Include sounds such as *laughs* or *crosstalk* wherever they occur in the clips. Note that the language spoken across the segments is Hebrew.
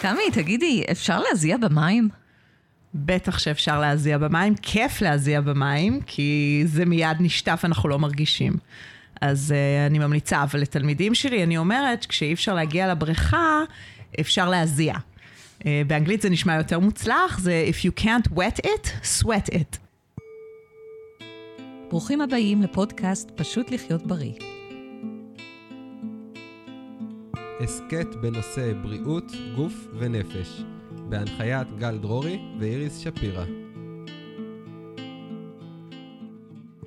תמי, תגידי, אפשר להזיע במים? בטח שאפשר להזיע במים, כיף להזיע במים, כי זה מיד נשטף, אנחנו לא מרגישים. אז uh, אני ממליצה, אבל לתלמידים שלי אני אומרת, כשאי אפשר להגיע לבריכה, אפשר להזיע. Uh, באנגלית זה נשמע יותר מוצלח, זה If you can't wet it, sweat it. ברוכים הבאים לפודקאסט פשוט לחיות בריא. הסכת בנושא בריאות, גוף ונפש, בהנחיית גל דרורי ואיריס שפירא.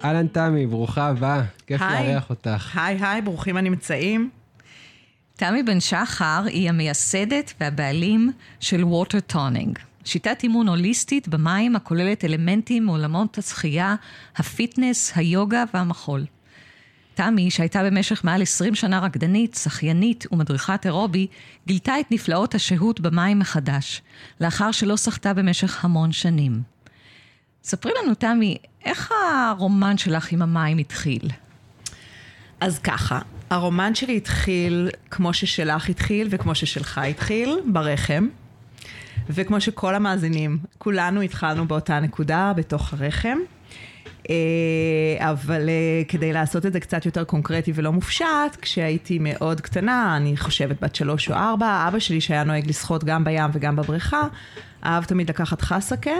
אהלן תמי, ברוכה הבאה, כיף היי. לארח אותך. היי היי, ברוכים הנמצאים. תמי בן שחר היא המייסדת והבעלים של Water Toning. שיטת אימון הוליסטית במים הכוללת אלמנטים מעולמות השחייה, ה fitness, היוגה והמחול. תמי, שהייתה במשך מעל 20 שנה רקדנית, שחיינית ומדריכת אירובי, גילתה את נפלאות השהות במים מחדש, לאחר שלא שחתה במשך המון שנים. ספרי לנו, תמי, איך הרומן שלך עם המים התחיל? אז ככה, הרומן שלי התחיל כמו ששלך התחיל וכמו ששלך התחיל, ברחם. וכמו שכל המאזינים, כולנו התחלנו באותה נקודה, בתוך הרחם. אה, אבל אה, כדי לעשות את זה קצת יותר קונקרטי ולא מופשט, כשהייתי מאוד קטנה, אני חושבת בת שלוש או ארבע, אבא שלי שהיה נוהג לשחות גם בים וגם בבריכה, אהב תמיד לקחת חסקה.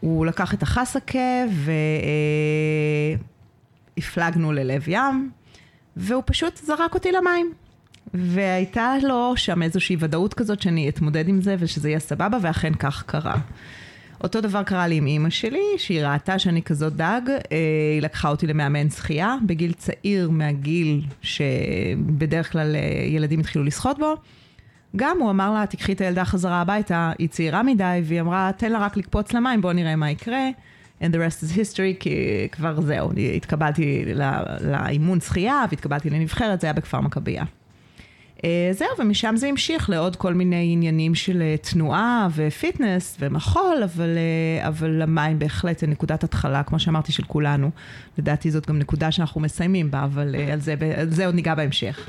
הוא לקח את החסקה והפלגנו ללב ים, והוא פשוט זרק אותי למים. והייתה לו שם איזושהי ודאות כזאת שאני אתמודד עם זה ושזה יהיה סבבה, ואכן כך קרה. אותו דבר קרה לי עם אימא שלי, שהיא ראתה שאני כזאת דג, אה, היא לקחה אותי למאמן שחייה, בגיל צעיר מהגיל שבדרך כלל אה, ילדים התחילו לשחות בו. גם הוא אמר לה, תקחי את הילדה חזרה הביתה, היא צעירה מדי, והיא אמרה, תן לה רק לקפוץ למים, בואו נראה מה יקרה. And the rest is history, כי כבר זהו, התקבלתי לאימון שחייה והתקבלתי לנבחרת, זה היה בכפר מכבייה. אה, זהו, ומשם זה המשיך לעוד כל מיני עניינים של אה, תנועה ופיטנס ומחול, אבל, אה, אבל המים בהחלט זה נקודת התחלה, כמו שאמרתי, של כולנו. לדעתי זאת גם נקודה שאנחנו מסיימים בה, אבל על זה, על זה עוד ניגע בהמשך.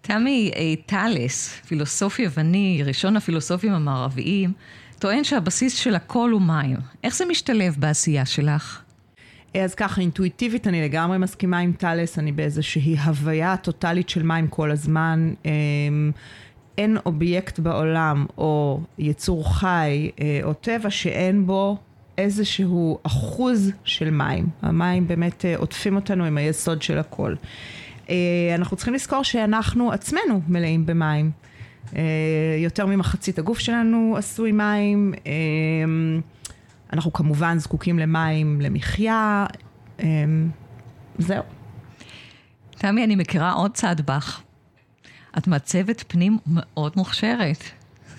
תמי טלס, פילוסוף יווני, ראשון הפילוסופים המערביים, טוען שהבסיס של הכל הוא מים. איך זה משתלב בעשייה שלך? אז ככה, אינטואיטיבית אני לגמרי מסכימה עם טלס, אני באיזושהי הוויה טוטאלית של מים כל הזמן. אין אובייקט בעולם או יצור חי או טבע שאין בו איזשהו אחוז של מים. המים באמת עוטפים אותנו עם היסוד של הכל. אנחנו צריכים לזכור שאנחנו עצמנו מלאים במים. יותר ממחצית הגוף שלנו עשוי מים. אנחנו כמובן זקוקים למים למחיה, אמ, זהו. תמי, אני מכירה עוד צד בך. את מעצבת פנים מאוד מוכשרת.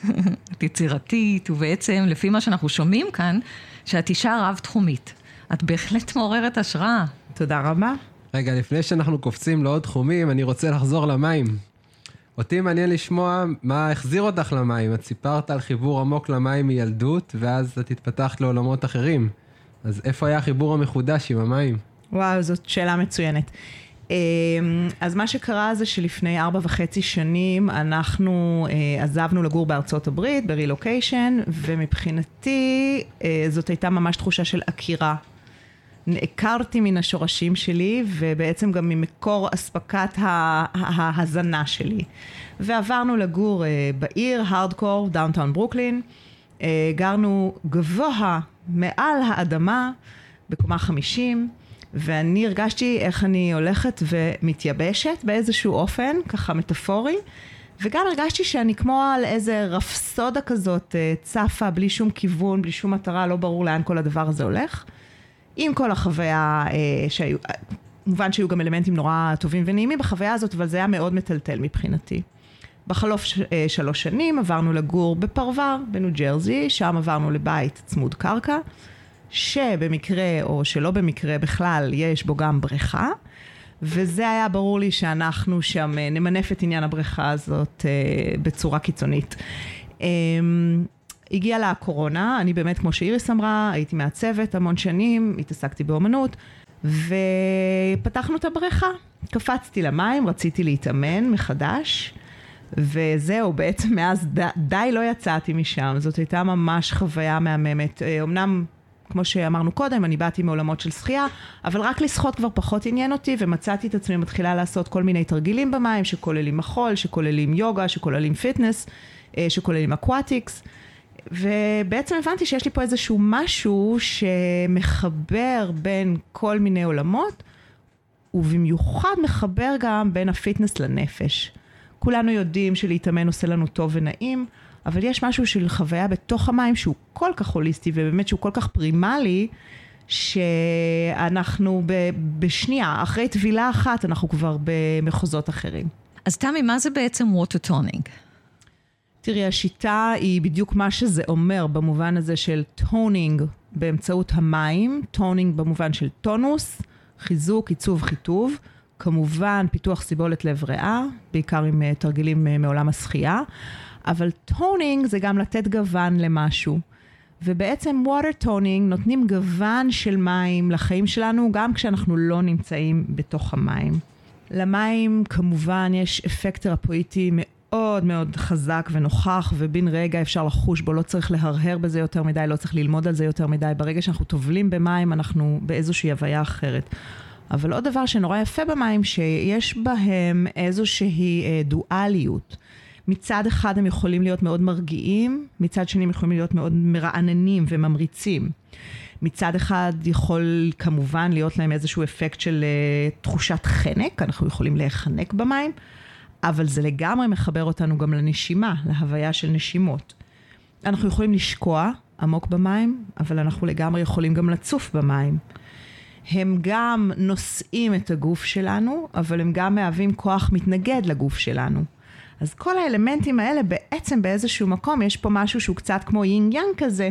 *laughs* את יצירתית, ובעצם, לפי מה שאנחנו שומעים כאן, שאת אישה רב-תחומית. את בהחלט מעוררת השראה. תודה רבה. רגע, לפני שאנחנו קופצים לעוד תחומים, אני רוצה לחזור למים. אותי מעניין לשמוע מה החזיר אותך למים. את סיפרת על חיבור עמוק למים מילדות, ואז את התפתחת לעולמות אחרים. אז איפה היה החיבור המחודש עם המים? וואו, זאת שאלה מצוינת. אמ, אז מה שקרה זה שלפני ארבע וחצי שנים אנחנו אה, עזבנו לגור בארצות הברית, ברילוקיישן, ומבחינתי אה, זאת הייתה ממש תחושה של עקירה נעקרתי מן השורשים שלי ובעצם גם ממקור אספקת ההזנה שלי. ועברנו לגור אה, בעיר, hardcore, downtown ברוקלין. אה, גרנו גבוה מעל האדמה, בקומה חמישים, ואני הרגשתי איך אני הולכת ומתייבשת באיזשהו אופן, ככה מטאפורי. וגם הרגשתי שאני כמו על איזה רפסודה כזאת אה, צפה, בלי שום כיוון, בלי שום מטרה, לא ברור לאן כל הדבר הזה הולך. עם כל החוויה אה, שהיו, מובן שהיו גם אלמנטים נורא טובים ונעימים בחוויה הזאת, אבל זה היה מאוד מטלטל מבחינתי. בחלוף אה, שלוש שנים עברנו לגור בפרוור, בניו ג'רזי, שם עברנו לבית צמוד קרקע, שבמקרה או שלא במקרה בכלל יש בו גם בריכה, וזה היה ברור לי שאנחנו שם אה, נמנף את עניין הבריכה הזאת אה, בצורה קיצונית. אה, הגיעה לה הקורונה, אני באמת, כמו שאיריס אמרה, הייתי מעצבת המון שנים, התעסקתי באומנות, ופתחנו את הבריכה. קפצתי למים, רציתי להתאמן מחדש, וזהו, בעצם מאז די, די לא יצאתי משם, זאת הייתה ממש חוויה מהממת. אמנם כמו שאמרנו קודם, אני באתי מעולמות של שחייה, אבל רק לשחות כבר פחות עניין אותי, ומצאתי את עצמי מתחילה לעשות כל מיני תרגילים במים, שכוללים מחול, שכוללים יוגה, שכוללים פיטנס, אה, שכוללים aquatics. ובעצם הבנתי שיש לי פה איזשהו משהו שמחבר בין כל מיני עולמות, ובמיוחד מחבר גם בין ה fitness לנפש. כולנו יודעים שלהתאמן עושה לנו טוב ונעים, אבל יש משהו של חוויה בתוך המים שהוא כל כך הוליסטי ובאמת שהוא כל כך פרימלי, שאנחנו ב, בשנייה, אחרי טבילה אחת, אנחנו כבר במחוזות אחרים. אז תמי, מה זה בעצם Water Toning? תראי, השיטה היא בדיוק מה שזה אומר במובן הזה של toning באמצעות המים, toning במובן של טונוס, חיזוק, עיצוב, חיטוב, כמובן פיתוח סיבולת לב ריאה, בעיקר עם אה, תרגילים אה, מעולם השחייה. אבל toning זה גם לתת גוון למשהו. ובעצם Water Toning נותנים גוון של מים לחיים שלנו גם כשאנחנו לא נמצאים בתוך המים. למים כמובן יש אפקט תרפואיטי מאוד מאוד חזק ונוכח ובן רגע אפשר לחוש בו, לא צריך להרהר בזה יותר מדי, לא צריך ללמוד על זה יותר מדי. ברגע שאנחנו טובלים במים אנחנו באיזושהי הוויה אחרת. אבל עוד דבר שנורא יפה במים, שיש בהם איזושהי אה, דואליות. מצד אחד הם יכולים להיות מאוד מרגיעים, מצד שני הם יכולים להיות מאוד מרעננים וממריצים. מצד אחד יכול כמובן להיות להם איזשהו אפקט של uh, תחושת חנק, אנחנו יכולים להיחנק במים, אבל זה לגמרי מחבר אותנו גם לנשימה, להוויה של נשימות. אנחנו יכולים לשקוע עמוק במים, אבל אנחנו לגמרי יכולים גם לצוף במים. הם גם נושאים את הגוף שלנו, אבל הם גם מהווים כוח מתנגד לגוף שלנו. אז כל האלמנטים האלה בעצם באיזשהו מקום יש פה משהו שהוא קצת כמו יינג יאנג כזה,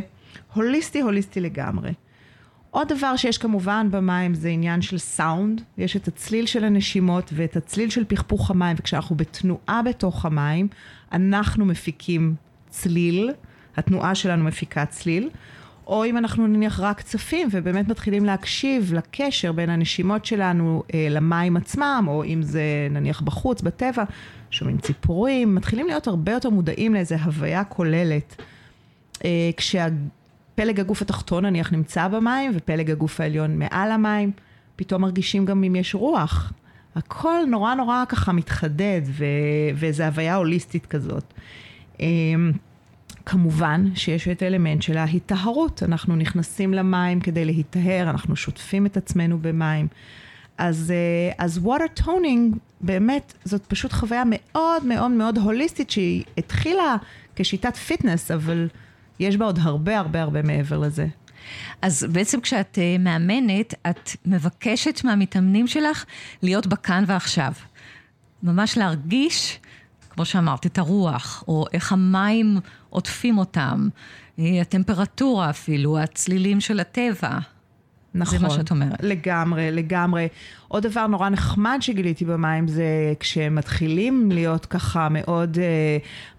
הוליסטי הוליסטי לגמרי. עוד דבר שיש כמובן במים זה עניין של סאונד, יש את הצליל של הנשימות ואת הצליל של פכפוך המים, וכשאנחנו בתנועה בתוך המים, אנחנו מפיקים צליל, התנועה שלנו מפיקה צליל, או אם אנחנו נניח רק צפים ובאמת מתחילים להקשיב לקשר בין הנשימות שלנו אה, למים עצמם, או אם זה נניח בחוץ, בטבע, שומעים ציפורים, מתחילים להיות הרבה יותר מודעים לאיזה הוויה כוללת. אה, כשפלג הגוף התחתון נניח נמצא במים ופלג הגוף העליון מעל המים, פתאום מרגישים גם אם יש רוח. הכל נורא נורא ככה מתחדד ו... ואיזו הוויה הוליסטית כזאת. אה, כמובן שיש את האלמנט של ההיטהרות, אנחנו נכנסים למים כדי להיטהר, אנחנו שוטפים את עצמנו במים. אז, אה, אז water toning באמת זאת פשוט חוויה מאוד מאוד מאוד הוליסטית שהיא התחילה כשיטת פיטנס, אבל יש בה עוד הרבה הרבה הרבה מעבר לזה. אז בעצם כשאת uh, מאמנת, את מבקשת מהמתאמנים שלך להיות בכאן ועכשיו. ממש להרגיש, כמו שאמרת, את הרוח, או איך המים עוטפים אותם, אה, הטמפרטורה אפילו, הצלילים של הטבע. נכון. זה מה שאת אומרת. לגמרי, לגמרי. עוד דבר נורא נחמד שגיליתי במים זה כשמתחילים להיות ככה מאוד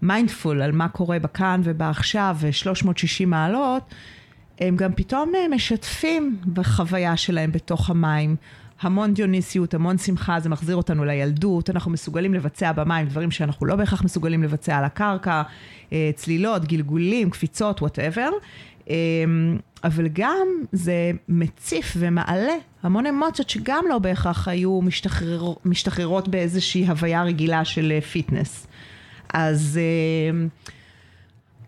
מיינדפול uh, על מה קורה בכאן ובעכשיו ו-360 מעלות, הם גם פתאום uh, משתפים בחוויה שלהם בתוך המים. המון דיוניסיות, המון שמחה, זה מחזיר אותנו לילדות, אנחנו מסוגלים לבצע במים דברים שאנחנו לא בהכרח מסוגלים לבצע על הקרקע, אה, צלילות, גלגולים, קפיצות, whatever. אבל גם זה מציף ומעלה המון אמוציות שגם לא בהכרח היו משתחרר, משתחררות באיזושהי הוויה רגילה של fitness. אה, אז, אמ,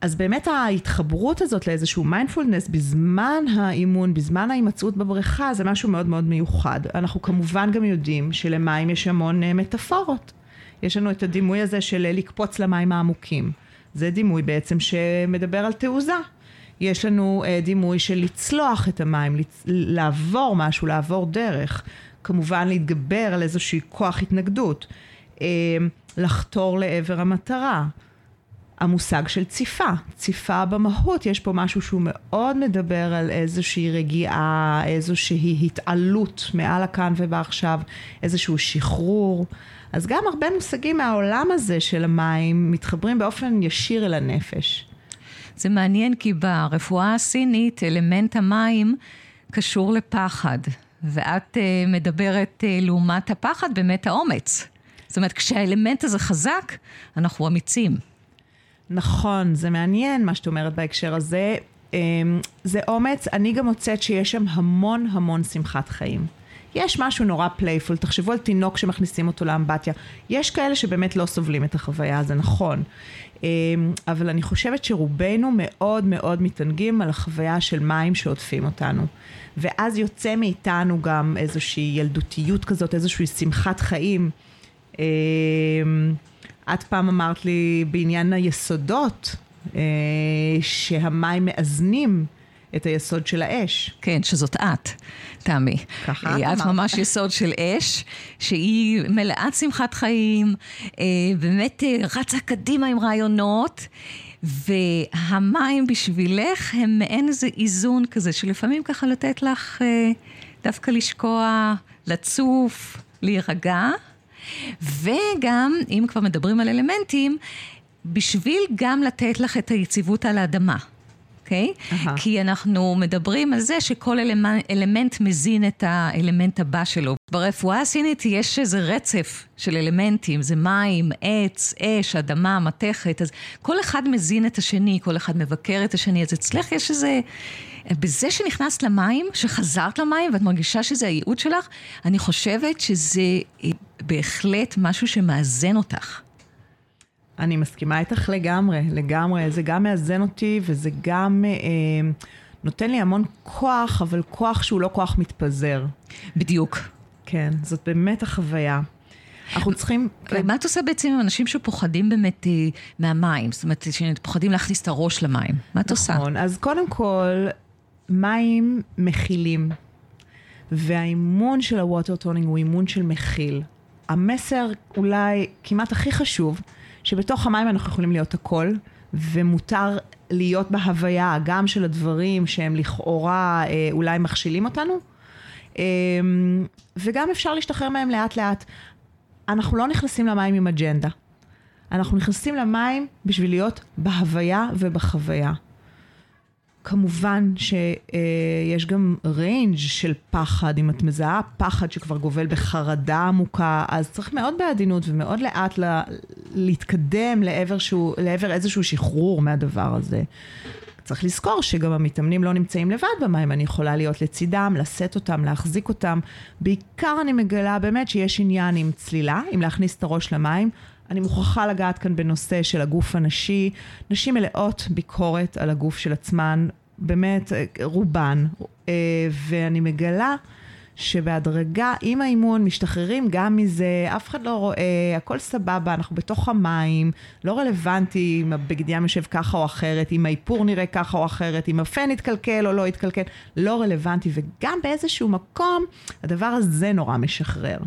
אז באמת ההתחברות הזאת לאיזשהו מיינדפולנס בזמן האימון, בזמן ההימצאות בבריכה, זה משהו מאוד מאוד מיוחד. אנחנו כמובן גם יודעים שלמים יש המון אה, מטאפורות. יש לנו את הדימוי הזה של לקפוץ למים העמוקים. זה דימוי בעצם שמדבר על תעוזה. יש לנו uh, דימוי של לצלוח את המים. לעבור משהו, לעבור דרך. כמובן להתגבר על איזושהי כוח התנגדות. Uh, לחתור לעבר המטרה. המושג של ציפה, ציפה במהות, יש פה משהו שהוא מאוד מדבר על איזושהי רגיעה, איזושהי התעלות מעל הכאן ובעכשיו, איזשהו שחרור. אז גם הרבה מושגים מהעולם הזה של המים מתחברים באופן ישיר אל הנפש. זה מעניין כי ברפואה הסינית אלמנט המים קשור לפחד, ואת uh, מדברת uh, לעומת הפחד באמת האומץ. זאת אומרת, כשהאלמנט הזה חזק, אנחנו אמיצים. נכון, זה מעניין מה שאת אומרת בהקשר הזה. אמ, זה אומץ, אני גם מוצאת שיש שם המון המון שמחת חיים. יש משהו נורא playful, תחשבו על תינוק שמכניסים אותו לאמבטיה. יש כאלה שבאמת לא סובלים את החוויה, זה נכון. אמ, אבל אני חושבת שרובנו מאוד מאוד מתענגים על החוויה של מים שעוטפים אותנו. ואז יוצא מאיתנו גם איזושהי ילדותיות כזאת, איזושהי שמחת חיים. אמ, את פעם אמרת לי בעניין היסודות, אה, שהמים מאזנים את היסוד של האש. כן, שזאת את, תמי. ככה את את אמרת. ממש יסוד של אש, שהיא מלאת שמחת חיים, אה, באמת אה, רצה קדימה עם רעיונות. והמים בשבילך הם מעין איזה איזון כזה, שלפעמים ככה לתת לך אה, דווקא לשקוע, לצוף, להירגע. וגם, אם כבר מדברים על אלמנטים, בשביל גם לתת לך את היציבות על האדמה. אוקיי? אהה. כי אנחנו מדברים על זה שכל אלמנט, אלמנט מזין את האלמנט הבא שלו. ברפואה הסינית יש איזה רצף של אלמנטים, זה מים, עץ, אש, אדמה, מתכת, אז כל אחד מזין את השני, כל אחד מבקר את השני, אז אצלך יש איזה... בזה שנכנסת למים, שחזרת למים ואת מרגישה שזה הייעוד שלך, אני חושבת שזה אה, בהחלט משהו שמאזן אותך. אני מסכימה איתך לגמרי, לגמרי. זה גם מאזן אותי וזה גם אה, נותן לי המון כוח, אבל כוח שהוא לא כוח מתפזר. בדיוק. כן, זאת באמת החוויה. אנחנו צריכים... כן. מה את עושה בעצם עם אנשים שפוחדים באמת אה, מהמים? זאת אומרת, שפוחדים להכניס את הראש למים. מה את עושה? נכון, אז קודם כל, מים מכילים, והאימון של ה Water Toning הוא אימון של מכיל. המסר אולי כמעט הכי חשוב, שבתוך המים אנחנו יכולים להיות הכל, ומותר להיות בהוויה גם של הדברים שהם לכאורה אה, אולי מכשילים אותנו, אה, וגם אפשר להשתחרר מהם לאט לאט. אנחנו לא נכנסים למים עם אג'נדה. אנחנו נכנסים למים בשביל להיות בהוויה ובחוויה. כמובן שיש גם ריינג' של פחד, אם את מזהה פחד שכבר גובל בחרדה עמוקה, אז צריך מאוד בעדינות ומאוד לאט לה, להתקדם לעבר, שהוא, לעבר איזשהו שחרור מהדבר הזה. צריך לזכור שגם המתאמנים לא נמצאים לבד במים, אני יכולה להיות לצידם, לשאת אותם, להחזיק אותם. בעיקר אני מגלה באמת שיש עניין עם צלילה, עם להכניס את הראש למים. אני מוכרחה לגעת כאן בנושא של הגוף הנשי. נשים מלאות ביקורת על הגוף של עצמן, באמת, רובן. אה, ואני מגלה שבהדרגה, עם האימון, משתחררים גם מזה, אף אחד לא רואה, הכל סבבה, אנחנו בתוך המים, לא רלוונטי אם הבגד ים יושב ככה או אחרת, אם האיפור נראה ככה או אחרת, אם הפן יתקלקל או לא יתקלקל, לא רלוונטי, וגם באיזשהו מקום, הדבר הזה נורא משחרר.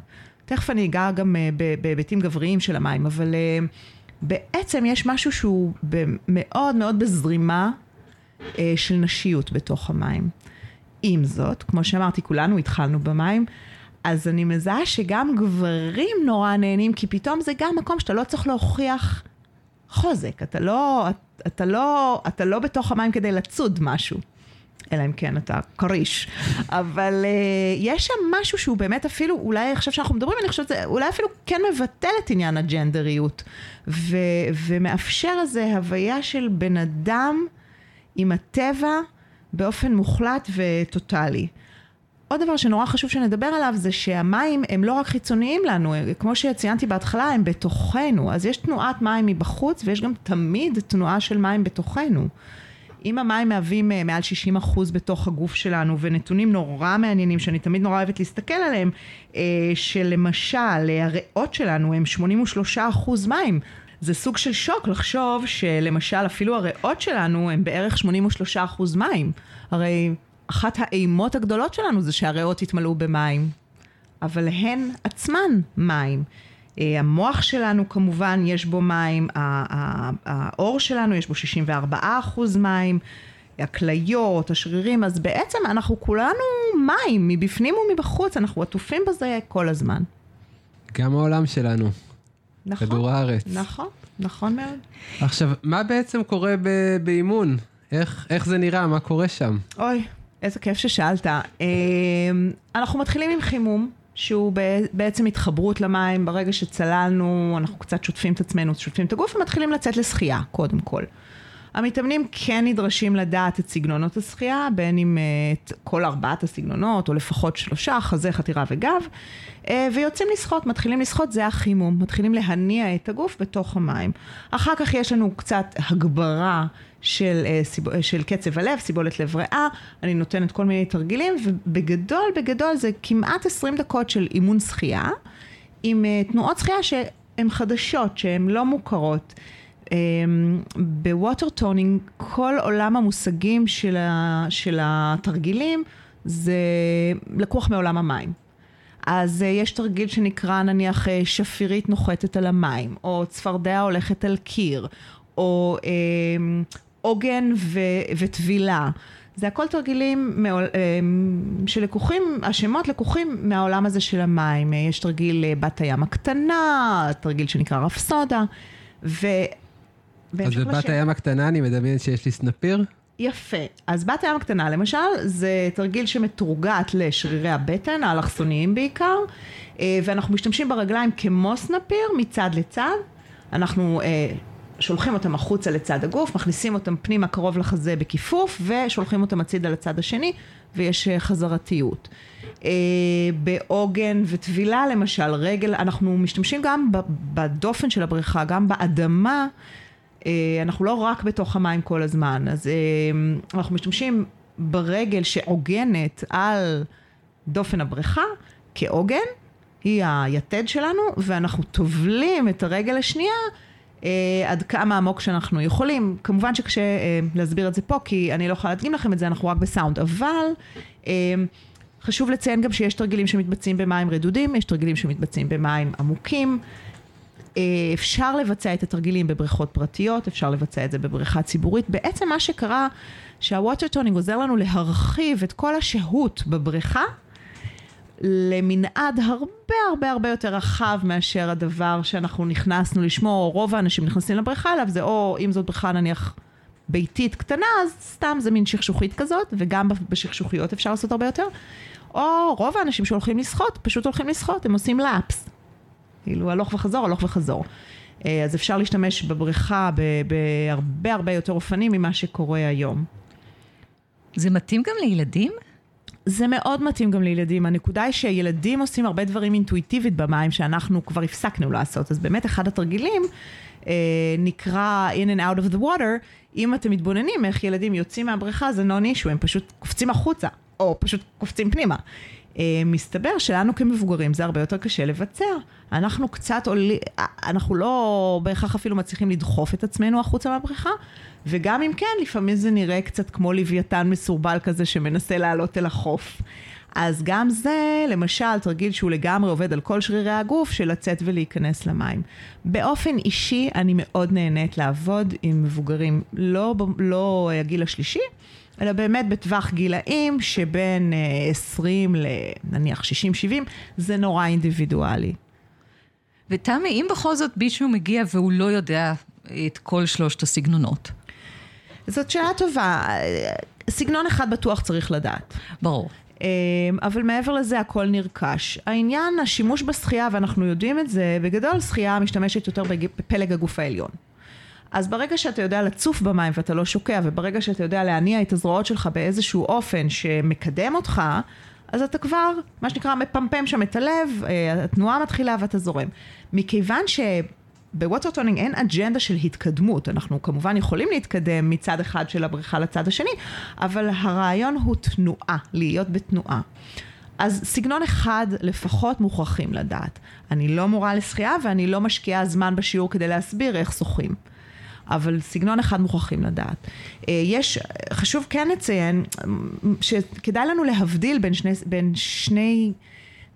תכף אני אגע גם אה, בהיבטים גבריים של המים, אבל אה, בעצם יש משהו שהוא מאוד מאוד בזרימה אה, של נשיות בתוך המים. עם זאת, כמו שאמרתי, כולנו התחלנו במים, אז אני מזהה שגם גברים נורא נהנים, כי פתאום זה גם מקום שאתה לא צריך להוכיח חוזק, אתה לא, אתה לא, אתה לא בתוך המים כדי לצוד משהו. אלא אם כן אתה כריש. אבל uh, יש שם משהו שהוא באמת אפילו, אולי עכשיו שאנחנו מדברים, אני חושבת, אולי אפילו כן מבטל את עניין הג'נדריות, ו- ומאפשר איזה הוויה של בן אדם עם הטבע באופן מוחלט וטוטאלי. עוד דבר שנורא חשוב שנדבר עליו זה שהמים הם לא רק חיצוניים לנו, כמו שציינתי בהתחלה, הם בתוכנו. אז יש תנועת מים מבחוץ ויש גם תמיד תנועה של מים בתוכנו. אם המים מהווים אה, מעל 60 אחוז בתוך הגוף שלנו, ונתונים נורא מעניינים שאני תמיד נורא אוהבת להסתכל עליהם, אה, שלמשל הריאות שלנו הם 83 אחוז מים. זה סוג של שוק לחשוב שלמשל אפילו הריאות שלנו הם בערך 83 אחוז מים. הרי אחת האימות הגדולות שלנו זה שהריאות יתמלאו במים, אבל הן עצמן מים. אה, המוח שלנו כמובן יש בו מים, העור שלנו יש בו 64 אחוז מים, הכליות, השרירים, אז בעצם אנחנו כולנו מים, מבפנים ומבחוץ, אנחנו עטופים בזה כל הזמן. גם העולם שלנו, נכון. כדור הארץ. נכון, נכון מאוד. עכשיו, מה בעצם קורה ב- באימון? איך, איך זה נראה? מה קורה שם? אוי, איזה כיף ששאלת. אה, אנחנו מתחילים עם חימום, שהוא בעצם התחברות למים, ברגע שצללנו, אנחנו קצת שוטפים את עצמנו, שוטפים את הגוף ומתחילים לצאת לשחייה, קודם כל. המתאמנים כן נדרשים לדעת את סגנונות השחייה, בין אם את כל ארבעת הסגנונות, או לפחות שלושה, חזה, חתירה וגב, אה, ויוצאים לשחות, מתחילים לשחות, זה החימום, מתחילים להניע את הגוף בתוך המים. אחר כך יש לנו קצת הגברה של, אה, של קצב הלב, סיבולת לב ריאה, אני נותנת כל מיני תרגילים, ובגדול, בגדול זה כמעט 20 דקות של אימון שחייה, עם אה, תנועות שחייה שהן חדשות, שהן לא מוכרות. ב Water Toning, כל עולם המושגים של, ה, של התרגילים זה לקוח מעולם המים. אז יש תרגיל שנקרא נניח שפירית נוחתת על המים, או צפרדע הולכת על קיר, או אה, עוגן וטבילה. זה הכל תרגילים מעול, שלקוחים, השמות לקוחים מהעולם הזה של המים. יש תרגיל בת הים הקטנה, תרגיל שנקרא רפסודה, ו... אז בבת הים הקטנה אני מדמיין שיש לי סנפיר? יפה. אז בת הים הקטנה למשל, זה תרגיל שמתורגת לשרירי הבטן, האלכסוניים בעיקר, אה, ואנחנו משתמשים ברגליים כמו סנפיר מצד לצד. אנחנו אה, שולחים אותם החוצה לצד הגוף, מכניסים אותם פנימה קרוב לחזה בכיפוף, ושולחים אותם הצידה לצד השני, ויש אה, חזרתיות. בעוגן וטבילה למשל, רגל, אנחנו משתמשים גם בדופן של הבריכה, גם באדמה. אה, אנחנו לא רק בתוך המים כל הזמן, אז אה, אנחנו משתמשים ברגל שעוגנת על דופן הבריכה כעוגן, היא היתד שלנו, ואנחנו טובלים את הרגל השנייה אה, עד כמה עמוק שאנחנו יכולים. כמובן שקשה אה, להסביר את זה פה, כי אני לא יכולה להדגים לכם את זה, אנחנו רק בסאונד, אבל אה, חשוב לציין גם שיש תרגילים שמתבצעים במים רדודים, יש תרגילים שמתבצעים במים עמוקים. אה, אפשר לבצע את התרגילים בבריכות פרטיות, אפשר לבצע את זה בבריכה ציבורית. בעצם מה שקרה, שה Water Toning עוזר לנו להרחיב את כל השהות בבריכה למנעד הרבה הרבה הרבה יותר רחב מאשר הדבר שאנחנו נכנסנו לשמור, או רוב האנשים נכנסים לבריכה אליו, זה או אם זאת בריכה נניח ביתית קטנה, אז סתם זה מין שכשוכית כזאת, וגם בשכשוכיות אפשר לעשות הרבה יותר. או רוב האנשים שהולכים לשחות, פשוט הולכים לשחות, הם עושים laps. כאילו הלוך וחזור, הלוך וחזור. אה, אז אפשר להשתמש בבריכה בהרבה הרבה יותר אופנים ממה שקורה היום. זה מתאים גם לילדים? זה מאוד מתאים גם לילדים. הנקודה היא שילדים עושים הרבה דברים אינטואיטיבית במים שאנחנו כבר הפסקנו לעשות. אז באמת אחד התרגילים אה, נקרא In and Out of the Water. אם אתם מתבוננים איך ילדים יוצאים מהבריכה זה non issue, הם פשוט קופצים החוצה, או פשוט קופצים פנימה. אה, מסתבר שלנו כמבוגרים זה הרבה יותר קשה לבצע. אנחנו קצת עולים, אנחנו לא בהכרח אפילו מצליחים לדחוף את עצמנו החוצה מהבריכה, וגם אם כן, לפעמים זה נראה קצת כמו לוויתן מסורבל כזה שמנסה לעלות אל החוף. אז גם זה, למשל, תרגיל שהוא לגמרי עובד על כל שרירי הגוף, של לצאת ולהיכנס למים. באופן אישי, אני מאוד נהנית לעבוד עם מבוגרים, לא, לא הגיל השלישי, אלא באמת בטווח גילאים שבין 20 אה, לנניח 60-70, זה נורא אינדיבידואלי. ותמי, אם בכל זאת מישהו מגיע והוא לא יודע את כל שלושת הסגנונות. זאת שאלה טובה. סגנון אחד בטוח צריך לדעת. ברור. אה, אבל מעבר לזה הכל נרכש. העניין, השימוש בשחייה, ואנחנו יודעים את זה, בגדול שחייה משתמשת יותר בפלג הגוף העליון. אז ברגע שאתה יודע לצוף במים ואתה לא שוקע, וברגע שאתה יודע להניע את הזרועות שלך באיזשהו אופן שמקדם אותך, אז אתה כבר, מה שנקרא, מפמפם שם את הלב, אה, התנועה מתחילה ואתה זורם. מכיוון ש... ב Water Toning אין אג'נדה של התקדמות, אנחנו כמובן יכולים להתקדם מצד אחד של הבריכה לצד השני, אבל הרעיון הוא תנועה, להיות בתנועה. אז סגנון אחד לפחות מוכרחים לדעת. אני לא מורה לשחייה ואני לא משקיעה זמן בשיעור כדי להסביר איך שוחים. אבל סגנון אחד מוכרחים לדעת. אה, יש, חשוב כן לציין שכדאי לנו להבדיל בין שני, בין שני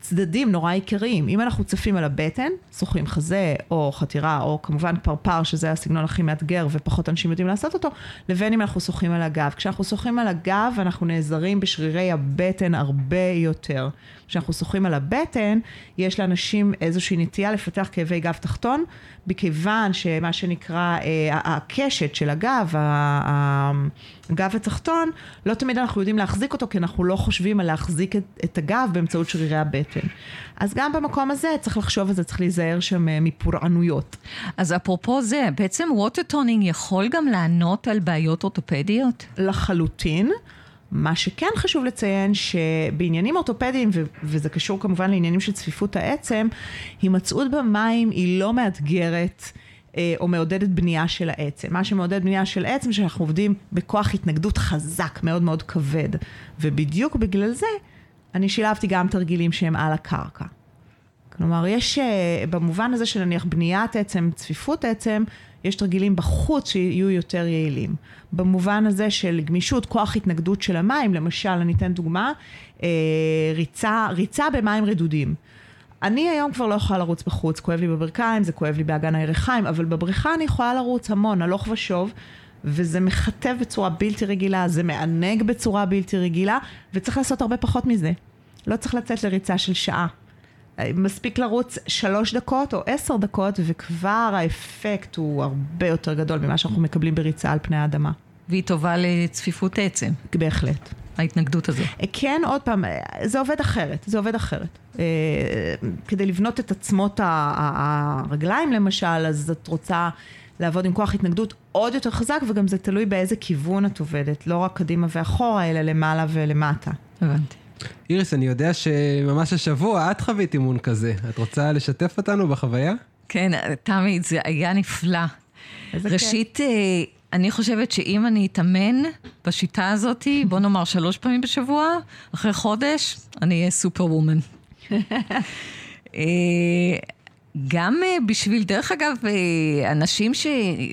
צדדים נורא עיקריים. אם אנחנו צפים על הבטן, שוחים חזה או חתירה, או כמובן פרפר, שזה הסגנון הכי מאתגר ופחות אנשים יודעים לעשות אותו, לבין אם אנחנו שוחים על הגב. כשאנחנו שוחים על הגב, אנחנו נעזרים בשרירי הבטן הרבה יותר. כשאנחנו שוחים על הבטן, יש לאנשים איזושהי נטייה לפתח כאבי גב תחתון, מכיוון שמה שנקרא אה, הקשת של הגב, הגב התחתון, לא תמיד אנחנו יודעים להחזיק אותו, כי אנחנו לא חושבים על להחזיק את, את הגב באמצעות שרירי הבטן. בטן. אז גם במקום הזה צריך לחשוב על זה, צריך להיזהר שם אה, מפורענויות. אז אפרופו זה, בעצם Watertoning יכול גם לענות על בעיות אורתופדיות? לחלוטין. מה שכן חשוב לציין שבעניינים אורתופדיים, וזה קשור כמובן לעניינים של צפיפות העצם, הימצאות במים היא לא מאתגרת. אה, או מעודדת בנייה של העצם. מה שמעודד בנייה של עצם, שאנחנו עובדים בכוח התנגדות חזק, מאוד מאוד כבד. ובדיוק בגלל זה, אני שילבתי גם תרגילים שהם על הקרקע. כלומר, יש, אה, במובן הזה של נניח בניית עצם, צפיפות עצם, יש תרגילים בחוץ שיהיו יותר יעילים. במובן הזה של גמישות, כוח התנגדות של המים, למשל, אני אתן דוגמה, אה, ריצה, ריצה במים רדודים. אני היום כבר לא יכולה לרוץ בחוץ, כואב לי בברכיים, זה כואב לי באגן הירכיים, אבל בבריכה אני יכולה לרוץ המון, הלוך ושוב, וזה מכתב בצורה בלתי רגילה, זה מענג בצורה בלתי רגילה, וצריך לעשות הרבה פחות מזה. לא צריך לצאת לריצה של שעה. מספיק לרוץ שלוש דקות או עשר דקות, וכבר האפקט הוא הרבה יותר גדול ממה שאנחנו מקבלים בריצה על פני האדמה. והיא טובה לצפיפות עצם. בהחלט. ההתנגדות הזו. כן, עוד פעם, זה עובד אחרת, זה עובד אחרת. אה, כדי לבנות את עצמות הרגליים למשל, אז את רוצה לעבוד עם כוח התנגדות עוד יותר חזק, וגם זה תלוי באיזה כיוון את עובדת, לא רק קדימה ואחורה, אלא למעלה ולמטה. הבנתי. איריס, אני יודע שממש השבוע את חווית אימון כזה. את רוצה לשתף אותנו בחוויה? כן, תמי, זה היה נפלא. איזה ראשית, כיף. אני חושבת שאם אני אתאמן בשיטה הזאת, בוא נאמר שלוש פעמים בשבוע, אחרי חודש, אני אהיה סופר וומן. *laughs* גם בשביל, דרך אגב, אנשים ש...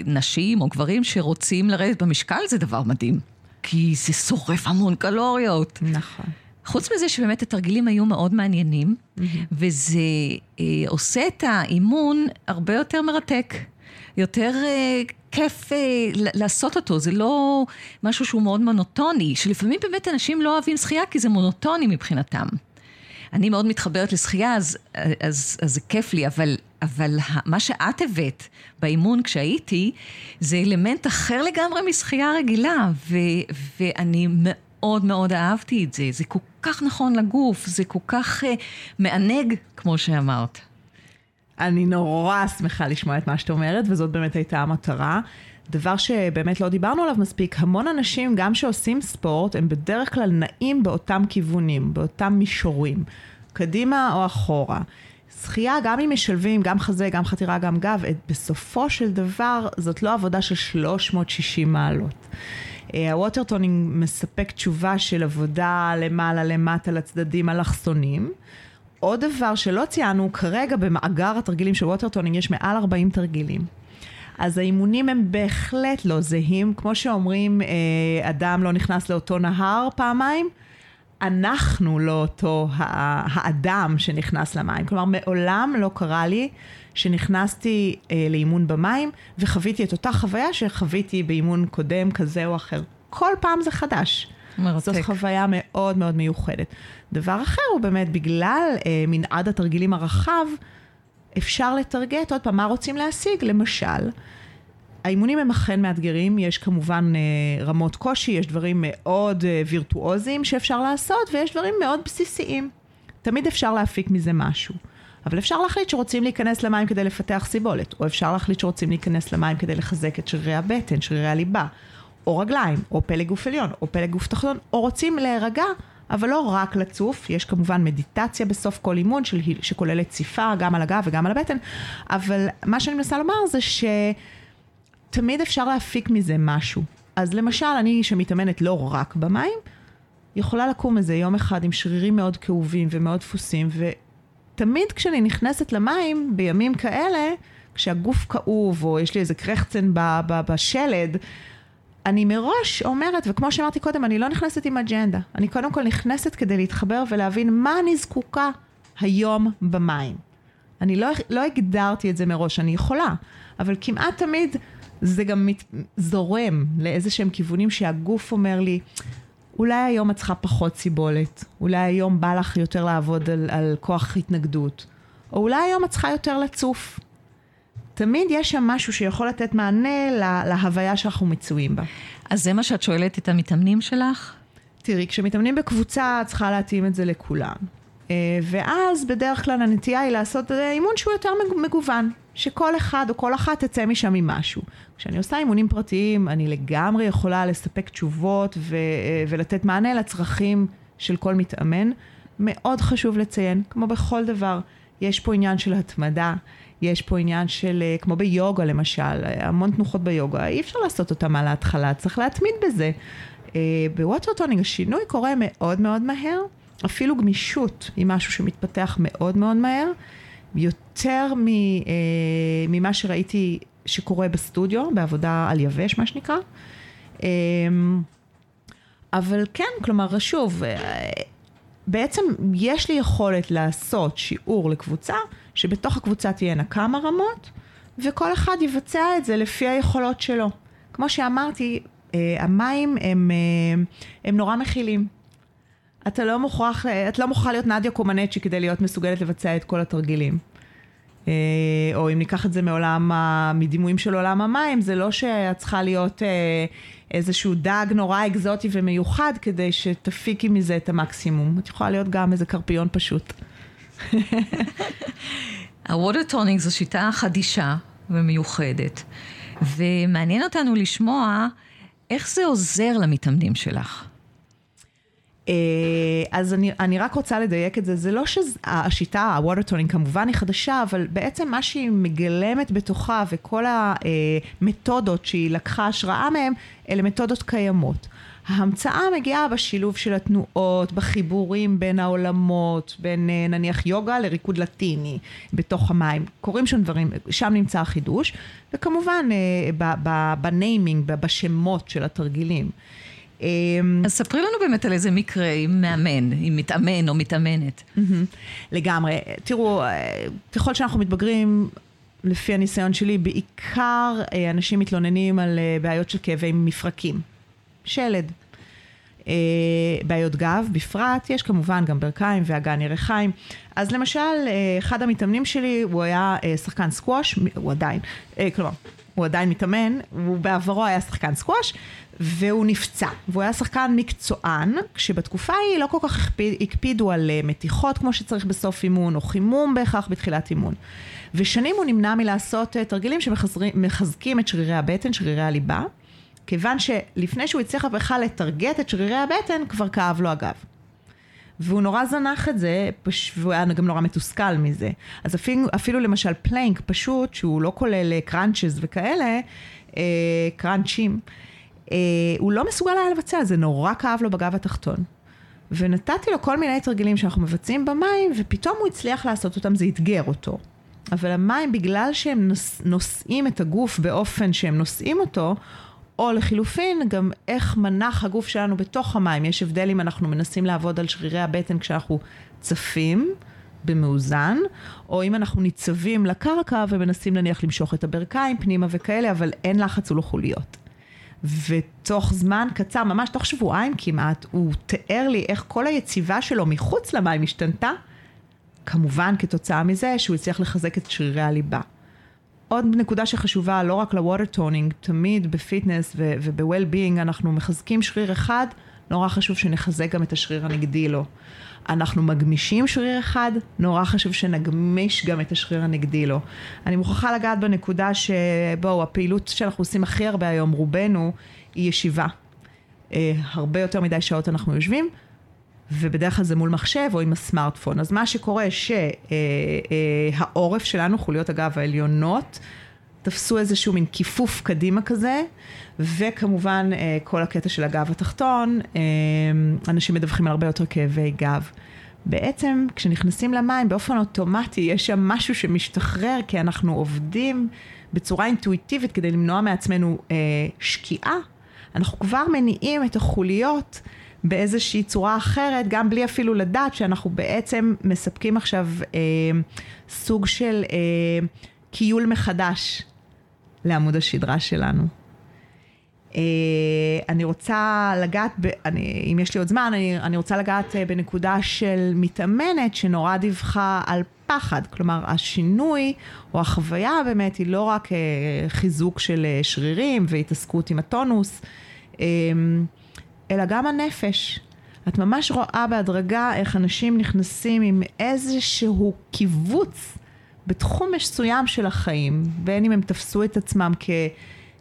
נשים או גברים שרוצים לרדת במשקל זה דבר מדהים. כי זה שורף המון קלוריות. נכון. חוץ מזה שבאמת התרגילים היו מאוד מעניינים, mm-hmm. וזה אה, עושה את האימון הרבה יותר מרתק. יותר אה, כיף אה, לעשות אותו, זה לא משהו שהוא מאוד מונוטוני, שלפעמים באמת אנשים לא אוהבים שחייה כי זה מונוטוני מבחינתם. אני מאוד מתחברת לשחייה, אז, אז, אז זה כיף לי, אבל, אבל מה שאת הבאת באימון כשהייתי, זה אלמנט אחר לגמרי משחייה רגילה, ו, ואני מאוד מאוד אהבתי את זה. זה כל כך נכון לגוף, זה כל כך uh, מענג, כמו שאמרת. אני נורא שמחה לשמוע את מה שאת אומרת, וזאת באמת הייתה המטרה. דבר שבאמת לא דיברנו עליו מספיק, המון אנשים, גם שעושים ספורט, הם בדרך כלל נעים באותם כיוונים, באותם מישורים, קדימה או אחורה. שחייה, גם אם משלבים, גם חזה, גם חתירה, גם גב, בסופו של דבר זאת לא עבודה של 360 מעלות. אה, ה Watertoning מספק תשובה של עבודה למעלה, למטה, לצדדים, אלכסונים. עוד דבר שלא ציינו, כרגע במאגר התרגילים של Watertoning יש מעל 40 תרגילים. אז האימונים הם בהחלט לא זהים. כמו שאומרים, אה, אדם לא נכנס לאותו נהר פעמיים, אנחנו לא אותו האדם שנכנס למים. כלומר, מעולם לא קרה לי שנכנסתי אה, לאימון במים וחוויתי את אותה חוויה שחוויתי באימון קודם כזה או אחר. כל פעם זה חדש. מרתק. זאת חוויה מאוד מאוד מיוחדת. דבר אחר הוא באמת, בגלל אה, מנעד התרגילים הרחב, אפשר לטרגט, עוד פעם, מה רוצים להשיג? למשל, האימונים הם אכן מאתגרים, יש כמובן אה, רמות קושי, יש דברים מאוד אה, וירטואוזיים שאפשר לעשות, ויש דברים מאוד בסיסיים. תמיד אפשר להפיק מזה משהו. אבל אפשר להחליט שרוצים להיכנס למים כדי לפתח סיבולת, או אפשר להחליט שרוצים להיכנס למים כדי לחזק את שרירי הבטן, שרירי הליבה, או רגליים, או פלג גוף עליון, או פלג גוף תחתון, או רוצים להירגע, אבל לא רק לצוף, יש כמובן מדיטציה בסוף כל אימון של, שכוללת ציפה גם על הגב וגם על הבטן, אבל מה שאני מנסה לומר זה שתמיד אפשר להפיק מזה משהו. אז למשל, אני שמתאמנת לא רק במים, יכולה לקום איזה יום אחד עם שרירים מאוד כאובים ומאוד דפוסים, ותמיד כשאני נכנסת למים, בימים כאלה, כשהגוף כאוב, או יש לי איזה קרחצן בשלד, אני מראש אומרת, וכמו שאמרתי קודם, אני לא נכנסת עם אג'נדה. אני קודם כל נכנסת כדי להתחבר ולהבין מה אני זקוקה היום במים. אני לא, לא הגדרתי את זה מראש, אני יכולה, אבל כמעט תמיד זה גם מת, זורם לאיזה שהם כיוונים שהגוף אומר לי, אולי היום את צריכה פחות סיבולת, אולי היום בא לך יותר לעבוד על, על כוח התנגדות, או אולי היום את צריכה יותר לצוף. תמיד יש שם משהו שיכול לתת מענה לה, להוויה שאנחנו מצויים בה. אז זה מה שאת שואלת את המתאמנים שלך? תראי, כשמתאמנים בקבוצה, את צריכה להתאים את זה לכולם. ואז בדרך כלל הנטייה היא לעשות אימון שהוא יותר מגוון, שכל אחד או כל אחת תצא משם עם משהו. כשאני עושה אימונים פרטיים, אני לגמרי יכולה לספק תשובות ו- ולתת מענה לצרכים של כל מתאמן. מאוד חשוב לציין, כמו בכל דבר, יש פה עניין של התמדה, יש פה עניין של, אה, כמו ביוגה למשל, המון תנוחות ביוגה, אי אפשר לעשות אותם על ההתחלה, צריך להתמיד בזה. אה, ב Watertoning השינוי קורה מאוד מאוד מהר, אפילו גמישות היא משהו שמתפתח מאוד מאוד מהר, יותר אה, ממה שראיתי שקורה בסטודיו, בעבודה על יבש מה שנקרא. אבל כן, כלומר, שוב, בעצם יש לי יכולת לעשות שיעור לקבוצה, שבתוך הקבוצה תהיינה כמה רמות, וכל אחד יבצע את זה לפי היכולות שלו. כמו שאמרתי, אה, המים הם, אה, הם נורא מכילים. אתה לא מוכרח, את לא מוכרחה להיות נדיה קומנצ'י כדי להיות מסוגלת לבצע את כל התרגילים. אה, או אם ניקח את זה מעולם, מדימויים של עולם המים, זה לא שאת צריכה להיות איזשהו דג נורא אקזוטי ומיוחד כדי שתפיקי מזה את המקסימום. את יכולה להיות גם איזה קרפיון פשוט. *laughs* ה Watertoning זו שיטה חדישה ומיוחדת, ומעניין אותנו לשמוע איך זה עוזר למתאמנים שלך. אה, אז אני, אני רק רוצה לדייק את זה, זה לא שהשיטה, ה Watertoning כמובן היא חדשה, אבל בעצם מה שהיא מגלמת בתוכה וכל המתודות שהיא לקחה השראה מהן, אלה מתודות קיימות. ההמצאה מגיעה בשילוב של התנועות, בחיבורים בין העולמות, בין אה, נניח יוגה לריקוד לטיני בתוך המים. קורים שם דברים, שם נמצא החידוש, וכמובן אה, בניימינג, בשמות של התרגילים. אמ, אז ספרי לנו באמת על איזה מקרה עם מאמן, עם מתאמן או מתאמנת. לגמרי. תראו, אה, ככל שאנחנו מתבגרים, לפי הניסיון שלי, בעיקר אה, אנשים מתלוננים על אה, בעיות של כאבי מפרקים. שלד. בעיות גב בפרט, יש כמובן גם ברכיים ואגן ירחיים. אז למשל, אחד המתאמנים שלי, הוא היה שחקן סקווש, הוא עדיין, כלומר, הוא עדיין מתאמן, הוא בעברו היה שחקן סקווש, והוא נפצע. והוא היה שחקן מקצוען, כשבתקופה ההיא לא כל כך הקפיד, הקפידו על אה, מתיחות כמו שצריך בסוף אימון, או חימום בהכרח בתחילת אימון. ושנים הוא נמנע מלעשות אה, תרגילים שמחזקים את שרירי הבטן, שרירי הליבה, כיוון שלפני שהוא הצליח בכלל לטרגט את שרירי הבטן, כבר כאב לו הגב. והוא נורא זנח את זה, פש... והוא היה גם נורא מתוסכל מזה. אז אפילו, אפילו למשל פלנק פשוט, שהוא לא כולל קראנצ'ז אה, וכאלה, אה, קראנצ'ים, אה, הוא לא מסוגל היה לבצע, זה נורא כאב לו בגב התחתון. ונתתי לו כל מיני תרגילים שאנחנו מבצעים במים, ופתאום הוא הצליח לעשות אותם, זה אתגר אותו. אבל המים, בגלל שהם נוש... נושאים את הגוף באופן שהם נושאים אותו, או לחילופין, גם איך מנח הגוף שלנו בתוך המים. יש הבדל אם אנחנו מנסים לעבוד על שרירי הבטן כשאנחנו צפים במאוזן, או אם אנחנו ניצבים לקרקע ומנסים נניח למשוך את הברכיים פנימה וכאלה, אבל אין לחץ על החוליות. ותוך זמן קצר, ממש תוך שבועיים כמעט, הוא תיאר לי איך כל היציבה שלו מחוץ למים השתנתה, כמובן כתוצאה מזה שהוא הצליח לחזק את שרירי הליבה. עוד נקודה שחשובה, לא רק ל Watertoning, תמיד ב fitness וב-well-being אנחנו מחזקים שריר אחד, נורא חשוב שנחזק גם את השריר הנגדי לו. אנחנו מגמישים שריר אחד, נורא חשוב שנגמיש גם את השריר הנגדי לו. אני מוכרחה לגעת בנקודה שבואו, הפעילות שאנחנו עושים הכי הרבה היום, רובנו, היא ישיבה. אה, הרבה יותר מדי שעות אנחנו יושבים, ובדרך כלל זה מול מחשב או עם הסמארטפון. אז מה שקורה שהעורף שלנו, חוליות הגב העליונות, תפסו איזשהו מין כיפוף קדימה כזה, וכמובן אה, כל הקטע של הגב התחתון, אה, אנשים מדווחים על הרבה יותר כאבי גב. בעצם כשנכנסים למים באופן אוטומטי יש שם משהו שמשתחרר כי אנחנו עובדים בצורה אינטואיטיבית כדי למנוע מעצמנו אה, שקיעה. אנחנו כבר מניעים את החוליות באיזושהי צורה אחרת, גם בלי אפילו לדעת שאנחנו בעצם מספקים עכשיו אה, סוג של אה, קיול מחדש לעמוד השדרה שלנו. אה, אני רוצה לגעת, ב, אני, אם יש לי עוד זמן, אני, אני רוצה לגעת אה, בנקודה של מתאמנת שנורא דיווחה על פחד. כלומר, השינוי או החוויה באמת היא לא רק אה, חיזוק של שרירים והתעסקות עם הטונוס, אלא גם הנפש. את ממש רואה בהדרגה איך אנשים נכנסים עם איזשהו קיבוץ בתחום מסוים של החיים, בין אם הם תפסו את עצמם כ...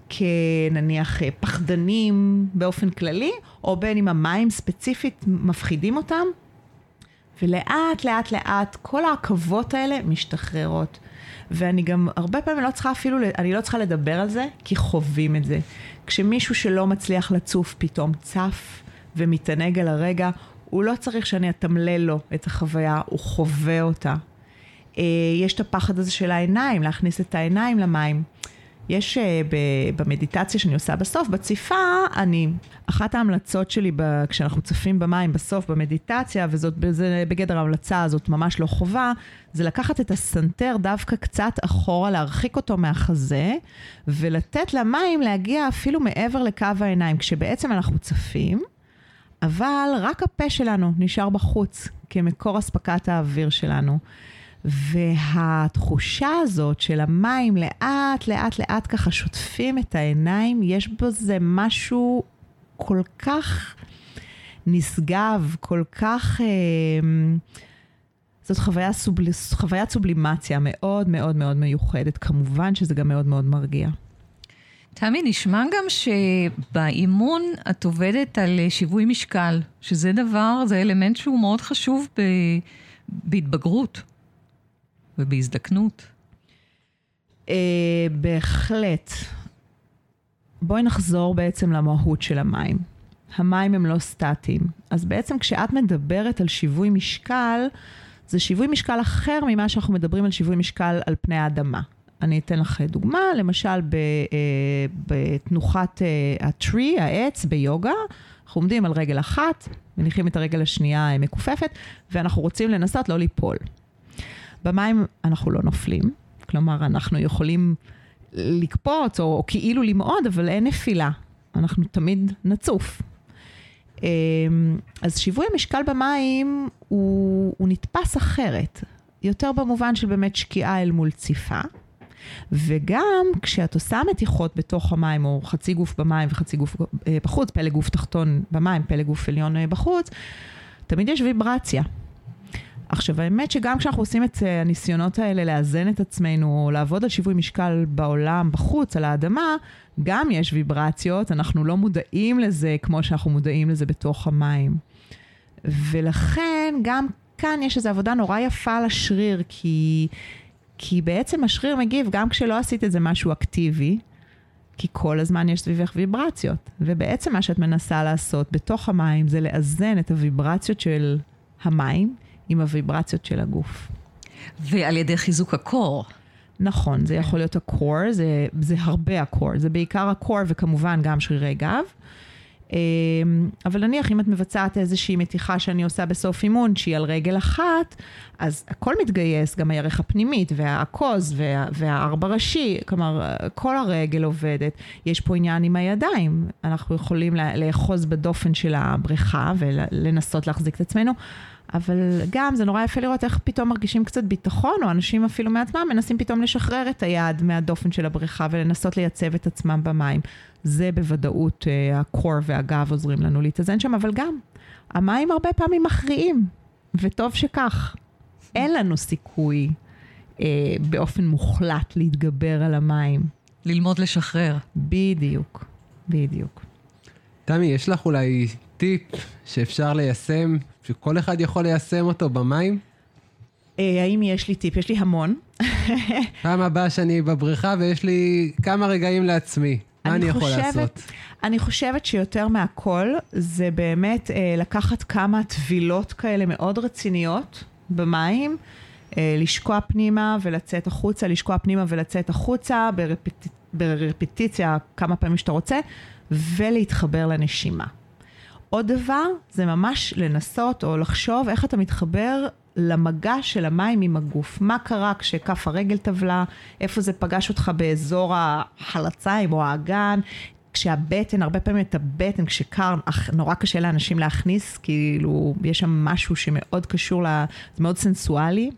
כנניח פחדנים באופן כללי, או בין אם המים ספציפית מפחידים אותם, ולאט לאט לאט כל העכבות האלה משתחררות. ואני גם הרבה פעמים לא צריכה אפילו, אני לא צריכה לדבר על זה, כי חווים את זה. כשמישהו שלא מצליח לצוף פתאום צף ומתענג על הרגע, הוא לא צריך שאני אתמלל לו את החוויה, הוא חווה אותה. אה, יש את הפחד הזה של העיניים, להכניס את העיניים למים. יש uh, במדיטציה שאני עושה בסוף, בציפה, אני, אחת ההמלצות שלי ב, כשאנחנו צפים במים בסוף במדיטציה, וזאת זה בגדר ההמלצה הזאת ממש לא חובה, זה לקחת את הסנטר דווקא קצת אחורה, להרחיק אותו מהחזה, ולתת למים להגיע אפילו מעבר לקו העיניים, כשבעצם אנחנו צפים, אבל רק הפה שלנו נשאר בחוץ כמקור אספקת האוויר שלנו. והתחושה הזאת של המים לאט, לאט, לאט ככה שוטפים את העיניים, יש בזה משהו כל כך נשגב, כל כך... אה, זאת חוויה סובל... חוויית סובלימציה מאוד מאוד מאוד מיוחדת. כמובן שזה גם מאוד מאוד מרגיע. תמי, נשמע גם שבאימון את עובדת על שיווי משקל, שזה דבר, זה אלמנט שהוא מאוד חשוב ב... בהתבגרות. ובהזדקנות? Uh, בהחלט. בואי נחזור בעצם למהות של המים. המים הם לא סטטיים. אז בעצם כשאת מדברת על שיווי משקל, זה שיווי משקל אחר ממה שאנחנו מדברים על שיווי משקל על פני האדמה. אני אתן לך דוגמה, למשל uh, בתנוחת uh, הטרי, העץ, ביוגה, אנחנו עומדים על רגל אחת, מניחים את הרגל השנייה מכופפת, ואנחנו רוצים לנסות לא ליפול. במים אנחנו לא נופלים, כלומר, אנחנו יכולים לקפוץ או, או כאילו למעוד, אבל אין נפילה. אנחנו תמיד נצוף. אמ, אז שיווי המשקל במים הוא, הוא נתפס אחרת, יותר במובן של באמת שקיעה אל מול ציפה. וגם כשאת עושה מתיחות בתוך המים, או חצי גוף במים וחצי גוף אה, בחוץ, פלג גוף תחתון במים, פלג גוף עליון אה, בחוץ, תמיד יש ויברציה. עכשיו, האמת שגם כשאנחנו עושים את אה, הניסיונות האלה לאזן את עצמנו, או לעבוד על שיווי משקל בעולם, בחוץ, על האדמה, גם יש ויברציות, אנחנו לא מודעים לזה כמו שאנחנו מודעים לזה בתוך המים. ולכן, גם כאן יש איזו עבודה נורא יפה על השריר, כי, כי בעצם השריר מגיב גם כשלא עשית איזה משהו אקטיבי, כי כל הזמן יש סביבך ויברציות. ובעצם מה שאת מנסה לעשות בתוך המים זה לאזן את הוויברציות של המים. עם הוויברציות של הגוף. ועל ידי חיזוק הקור. נכון, זה יכול להיות הקור, זה, זה הרבה הקור, זה בעיקר הקור וכמובן גם שרירי גב. אמ, אבל נניח אם את מבצעת איזושהי מתיחה שאני עושה בסוף אימון, שהיא על רגל אחת, אז הכל מתגייס, גם הירך הפנימית והעכוז וה, והארבע ראשי, כלומר, כל הרגל עובדת. יש פה עניין עם הידיים, אנחנו יכולים לאחוז בדופן של הבריכה ולנסות להחזיק את עצמנו. אבל גם זה נורא יפה לראות איך פתאום מרגישים קצת ביטחון, או אנשים אפילו מעצמם מנסים פתאום לשחרר את היד מהדופן של הבריכה ולנסות לייצב את עצמם במים. זה בוודאות uh, הקור והגב עוזרים לנו להתאזן שם, אבל גם, המים הרבה פעמים מכריעים, וטוב שכך. אין לנו סיכוי uh, באופן מוחלט להתגבר על המים. ללמוד לשחרר. בדיוק, בדיוק. תמי, יש לך אולי טיפ שאפשר ליישם, שכל אחד יכול ליישם אותו במים? אה, האם יש לי טיפ? יש לי המון. *laughs* פעם הבאה שאני בבריכה ויש לי כמה רגעים לעצמי. מה אני, אני יכול חושבת, לעשות? אני חושבת שיותר מהכל זה באמת אה, לקחת כמה טבילות כאלה מאוד רציניות במים, אה, לשקוע פנימה ולצאת החוצה, לשקוע פנימה ולצאת החוצה ברפט, ברפטיציה כמה פעמים שאתה רוצה, ולהתחבר לנשימה. עוד דבר זה ממש לנסות או לחשוב איך אתה מתחבר למגע של המים עם הגוף. מה קרה כשכף הרגל טבלה, איפה זה פגש אותך באזור החלציים או האגן, כשהבטן, הרבה פעמים את הבטן, כשקר, נורא קשה לאנשים להכניס, כאילו, יש שם משהו שמאוד קשור, ל... זה מאוד סנסואלי.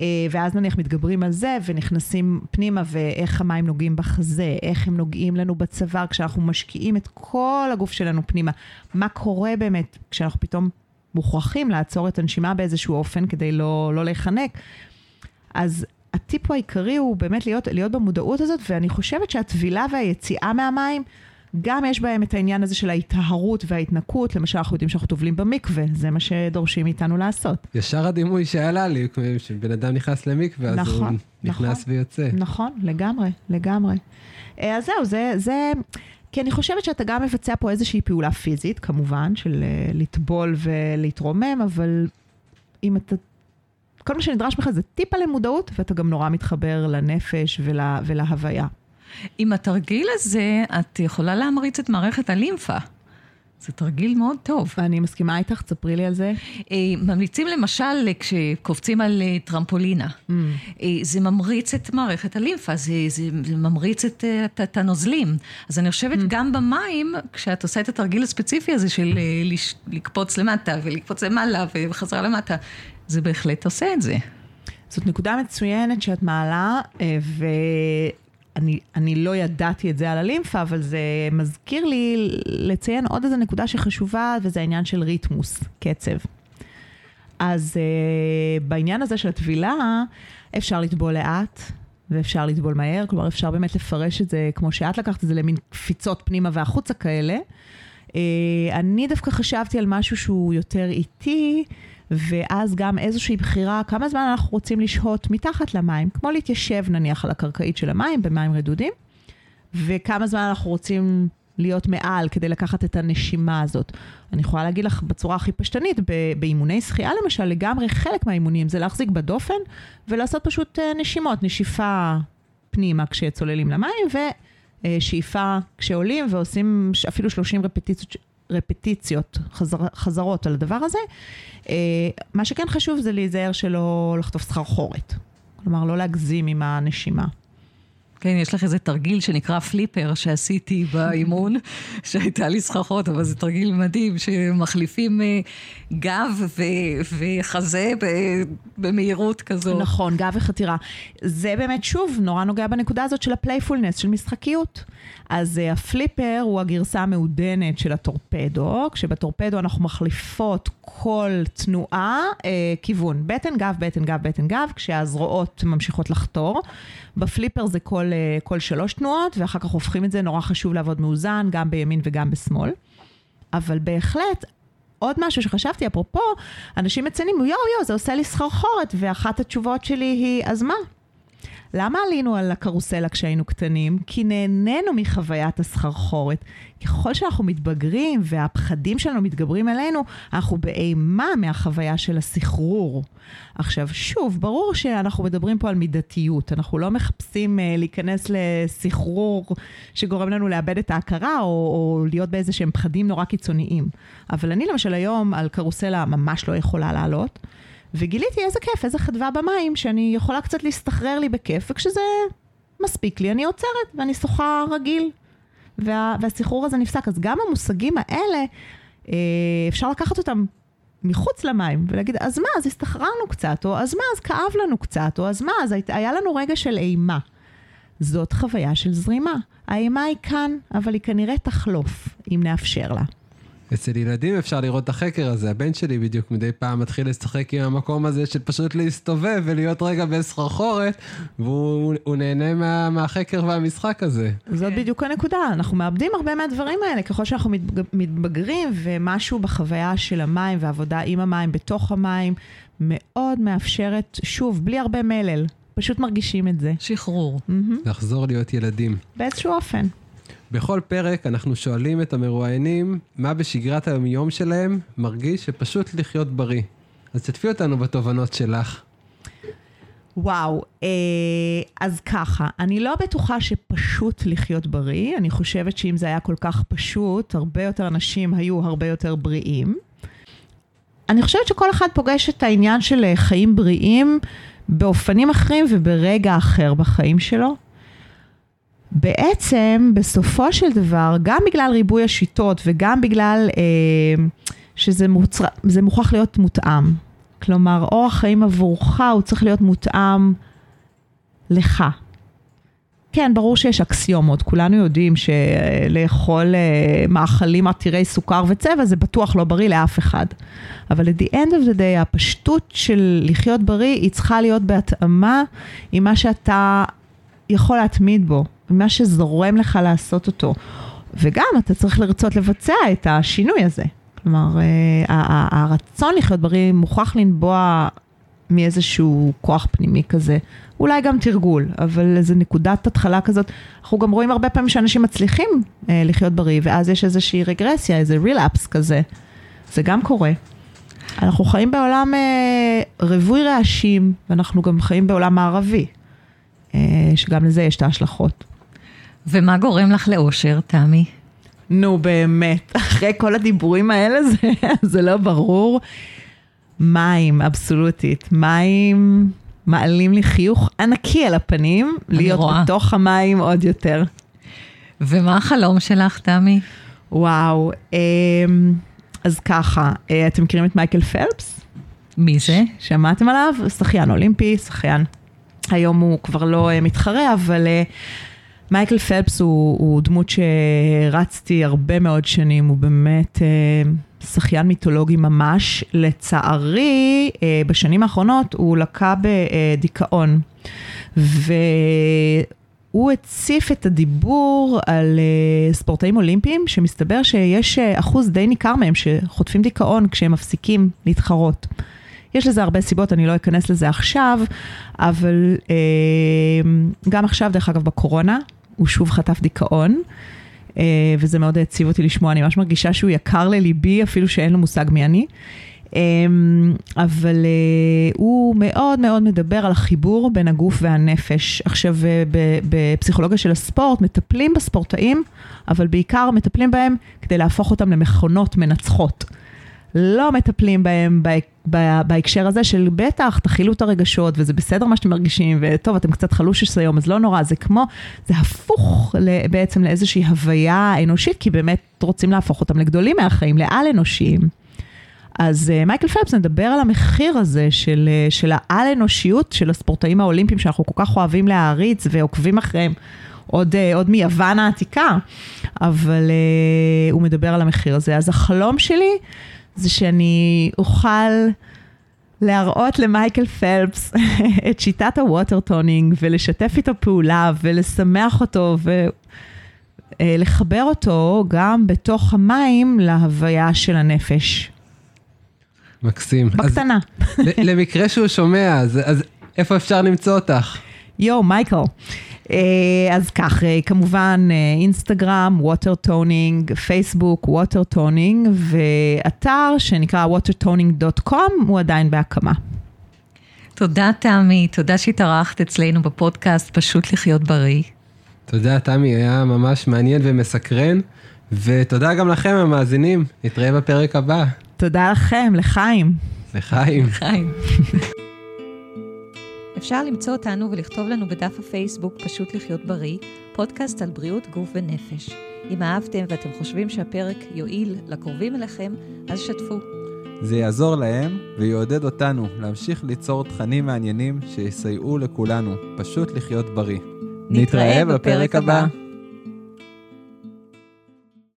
אה, ואז נניח מתגברים על זה ונכנסים פנימה ואיך המים נוגעים בחזה, איך הם נוגעים לנו בצוואר כשאנחנו משקיעים את כל הגוף שלנו פנימה. מה קורה באמת כשאנחנו פתאום מוכרחים לעצור את הנשימה באיזשהו אופן כדי לא, לא להיחנק. אז הטיפ העיקרי הוא באמת להיות, להיות במודעות הזאת, ואני חושבת שהטבילה והיציאה מהמים, גם יש בהם את העניין הזה של ההיטהרות וההתנקות, למשל אנחנו יודעים שאנחנו טובלים במקווה, זה מה שדורשים מאיתנו לעשות. ישר הדימוי שעלה לי, שבן אדם נכנס למקווה, אז נכון, הוא נכנס נכון. ויוצא. נכון, לגמרי, לגמרי. אה, אז זהו, זה, זה, כי אני חושבת שאתה גם מבצע פה איזושהי פעולה פיזית, כמובן, של אה, לטבול ולהתרומם, אבל אם אתה... כל מה שנדרש ממך זה טיפה למודעות, ואתה גם נורא מתחבר לנפש ולה, ולהוויה. עם התרגיל הזה, את יכולה להמריץ את מערכת הלימפה. זה תרגיל מאוד טוב. אני מסכימה איתך, תספרי לי על זה. אה, ממליצים למשל כשקופצים על אה, טרמפולינה. Mm. אה, זה ממריץ את מערכת הלימפה, זה, זה, זה ממריץ את, את, את הנוזלים. אז אני חושבת Mm. גם במים, כשאת עושה את התרגיל הספציפי הזה של לש, לקפוץ למטה ולקפוץ למעלה וחזרה למטה, זה בהחלט עושה את זה. זאת נקודה מצוינת שאת מעלה, ואני אני לא ידעתי את זה על הלימפה, אבל זה מזכיר לי לציין עוד איזו נקודה שחשובה, וזה העניין של ריתמוס, קצב. אז uh, בעניין הזה של הטבילה, אפשר לטבול לאט. ואפשר לטבול מהר, כלומר אפשר באמת לפרש את זה כמו שאת לקחת את זה למין קפיצות פנימה והחוצה כאלה. Uh, אני דווקא חשבתי על משהו שהוא יותר איטי, ואז גם איזושהי בחירה, כמה זמן אנחנו רוצים לשהות מתחת למים, כמו להתיישב נניח על הקרקעית של המים, במים רדודים, וכמה זמן אנחנו רוצים להיות מעל כדי לקחת את הנשימה הזאת. אני יכולה להגיד לך בצורה הכי פשטנית, באימוני שחייה למשל, לגמרי חלק מהאימונים זה להחזיק בדופן ולעשות פשוט אה, נשימות, נשיפה פנימה כשצוללים למים, ושאיפה כשעולים ועושים אפילו 30 רפטיציות, רפטיציות, חזר, חזרות על הדבר הזה. אה, מה שכן חשוב זה להיזהר שלא לחטוף סחרחורת. כלומר, לא להגזים עם הנשימה. כן, יש לך איזה תרגיל שנקרא Flipper שעשיתי באימון, *laughs* שהייתה לי סחרחורת, אבל זה תרגיל מדהים, שמחליפים אה, גב ו- וחזה ב- במהירות כזו. נכון, גב וחתירה. זה באמת, שוב, נורא נוגע בנקודה הזאת של ה playfulness, של משחקיות. אז uh, הפליפר הוא הגרסה המעודנת של הטורפדו, כשבטורפדו אנחנו מחליפות כל תנועה uh, כיוון, בטן, גב, בטן, גב, בטן, גב, כשהזרועות ממשיכות לחתור. בפליפר זה כל, uh, כל שלוש תנועות, ואחר כך הופכים את זה, נורא חשוב לעבוד מאוזן, גם בימין וגם בשמאל. אבל בהחלט, עוד משהו שחשבתי, אפרופו, אנשים מציינים, יואו יואו, זה עושה לי סחרחורת, ואחת התשובות שלי היא, אז מה? למה עלינו על הקרוסלה כשהיינו קטנים? כי נהנינו מחוויית הסחרחורת. ככל שאנחנו מתבגרים והפחדים שלנו מתגברים עלינו, אנחנו באימה מהחוויה של הסחרור. עכשיו, שוב, ברור שאנחנו מדברים פה על מידתיות. אנחנו לא מחפשים uh, להיכנס לסחרור שגורם לנו לאבד את ההכרה, או, או להיות באיזה שהם פחדים נורא קיצוניים. אבל אני למשל היום על קרוסלה ממש לא יכולה לעלות. וגיליתי איזה כיף, איזה חדווה במים, שאני יכולה קצת להסתחרר לי בכיף, וכשזה מספיק לי, אני עוצרת ואני שוחה רגיל. וה, והסחרור הזה נפסק. אז גם המושגים האלה, אה, אפשר לקחת אותם מחוץ למים ולהגיד, אז מה, אז הסתחררנו קצת, או אז מה, אז כאב לנו קצת, או אז מה, אז היה לנו רגע של אימה. זאת חוויה של זרימה. האימה היא כאן, אבל היא כנראה תחלוף, אם נאפשר לה. אצל ילדים אפשר לראות את החקר הזה, הבן שלי בדיוק מדי פעם מתחיל לשחק עם המקום הזה של פשוט להסתובב ולהיות רגע בסחרחורת, והוא הוא נהנה מה, מהחקר והמשחק הזה. זאת בדיוק הנקודה, אנחנו מאבדים הרבה מהדברים האלה, ככל שאנחנו מתבג- מתבגרים, ומשהו בחוויה של המים ועבודה עם המים, בתוך המים, מאוד מאפשרת, שוב, בלי הרבה מלל, פשוט מרגישים את זה. שחרור. מהמם, לחזור להיות ילדים. באיזשהו אופן. בכל פרק אנחנו שואלים את המרואיינים מה בשגרת היום-יום שלהם מרגיש שפשוט לחיות בריא. אז תשתפי אותנו בתובנות שלך. וואו, אה, אז ככה, אני לא בטוחה שפשוט לחיות בריא, אני חושבת שאם זה היה כל כך פשוט, הרבה יותר אנשים היו הרבה יותר בריאים. אני חושבת שכל אחד פוגש את העניין של חיים בריאים באופנים אחרים וברגע אחר בחיים שלו. בעצם, בסופו של דבר, גם בגלל ריבוי השיטות וגם בגלל אה, שזה מוצר, מוכרח להיות מותאם. כלומר, אורח חיים עבורך הוא צריך להיות מותאם לך. כן, ברור שיש אקסיומות, כולנו יודעים שלאכול אה, מאכלים עתירי סוכר וצבע זה בטוח לא בריא לאף אחד. אבל at the end of the day, הפשטות של לחיות בריא היא צריכה להיות בהתאמה עם מה שאתה יכול להתמיד בו, מה שזורם לך לעשות אותו. וגם אתה צריך לרצות לבצע את השינוי הזה. כלומר, אה, הרצון לחיות בריא מוכרח לנבוע מאיזשהו כוח פנימי כזה. אולי גם תרגול, אבל איזה נקודת התחלה כזאת. אנחנו גם רואים הרבה פעמים שאנשים מצליחים אה, לחיות בריא, ואז יש איזושהי רגרסיה, איזה רילאפס כזה. זה גם קורה. אנחנו חיים בעולם אה, רווי רעשים, ואנחנו גם חיים בעולם מערבי, שגם לזה יש את ההשלכות. ומה גורם לך לאושר, תמי? נו, באמת, אחרי כל הדיבורים האלה זה, *laughs* זה לא ברור. מים, אבסולוטית. מים מעלים לי חיוך ענקי על הפנים, להיות רואה. בתוך המים עוד יותר. ומה החלום שלך, תמי? וואו, אמ, אז ככה, אה, אתם מכירים את מייקל פלפס? מי זה? שמעתם עליו? שחיין אולימפי, שחיין. היום הוא כבר לא אה, מתחרה, אבל אה, מייקל פלפס הוא, הוא דמות שרצתי הרבה מאוד שנים, הוא באמת שחיין מיתולוגי ממש. לצערי, אה, בשנים האחרונות הוא לקה בדיכאון. והוא הציף את הדיבור על אה, ספורטאים אולימפיים, שמסתבר שיש אה, אחוז די ניכר מהם שחוטפים דיכאון כשהם מפסיקים להתחרות. יש לזה הרבה סיבות, אני לא אכנס לזה עכשיו, אבל גם עכשיו, דרך אגב, בקורונה, הוא שוב חטף דיכאון. אה, וזה מאוד העציב אותי לשמוע, אני ממש מרגישה שהוא יקר לליבי, אפילו שאין לו מושג מי אני. אה, אבל אה, הוא מאוד מאוד מדבר על החיבור בין הגוף והנפש. עכשיו, בפסיכולוגיה של הספורט מטפלים בספורטאים, אבל בעיקר מטפלים בהם כדי להפוך אותם למכונות מנצחות. לא מטפלים בהם בהקשר הזה של בטח, תכילו את הרגשות, וזה בסדר מה שאתם מרגישים, וטוב, אתם קצת חלושס היום, אז לא נורא, זה כמו, זה הפוך בעצם לאיזושהי הוויה אנושית, כי באמת רוצים להפוך אותם לגדולים מהחיים, לעל אנושיים. אז אה, מייקל פלפס מדבר על המחיר הזה של, אה, של העל-אנושיות של הספורטאים האולימפיים, שאנחנו כל כך אוהבים להעריץ ועוקבים אחריהם עוד, אה, עוד מיוון העתיקה, אבל אה, הוא מדבר על המחיר הזה. אז החלום שלי זה שאני אוכל להראות למייקל פלפס *laughs* את שיטת ה Watertoning ולשתף איתו פעולה ולשמח אותו ולחבר אותו גם בתוך המים להוויה של הנפש. מקסים. בקטנה. אז, למקרה שהוא שומע, אז, אז איפה אפשר למצוא אותך? יואו, מייקל. אה, אז כך, אה, כמובן אה, אינסטגרם, Watertoning, פייסבוק, Watertoning, ואתר שנקרא watertoning.com הוא עדיין בהקמה. תודה, תמי, תודה שהתארחת אצלנו בפודקאסט פשוט לחיות בריא. תודה, תמי, היה ממש מעניין ומסקרן, ותודה גם לכם, המאזינים. נתראה בפרק הבא. תודה לכם, לחיים. לחיים. לחיים. אפשר למצוא אותנו ולכתוב לנו בדף הפייסבוק פשוט לחיות בריא, פודקאסט על בריאות גוף ונפש. אם אהבתם ואתם חושבים שהפרק יועיל לקרובים אליכם, אז שתפו. זה יעזור להם ויעודד אותנו להמשיך ליצור תכנים מעניינים שיסייעו לכולנו פשוט לחיות בריא. נתראה בפרק הבא. הבא.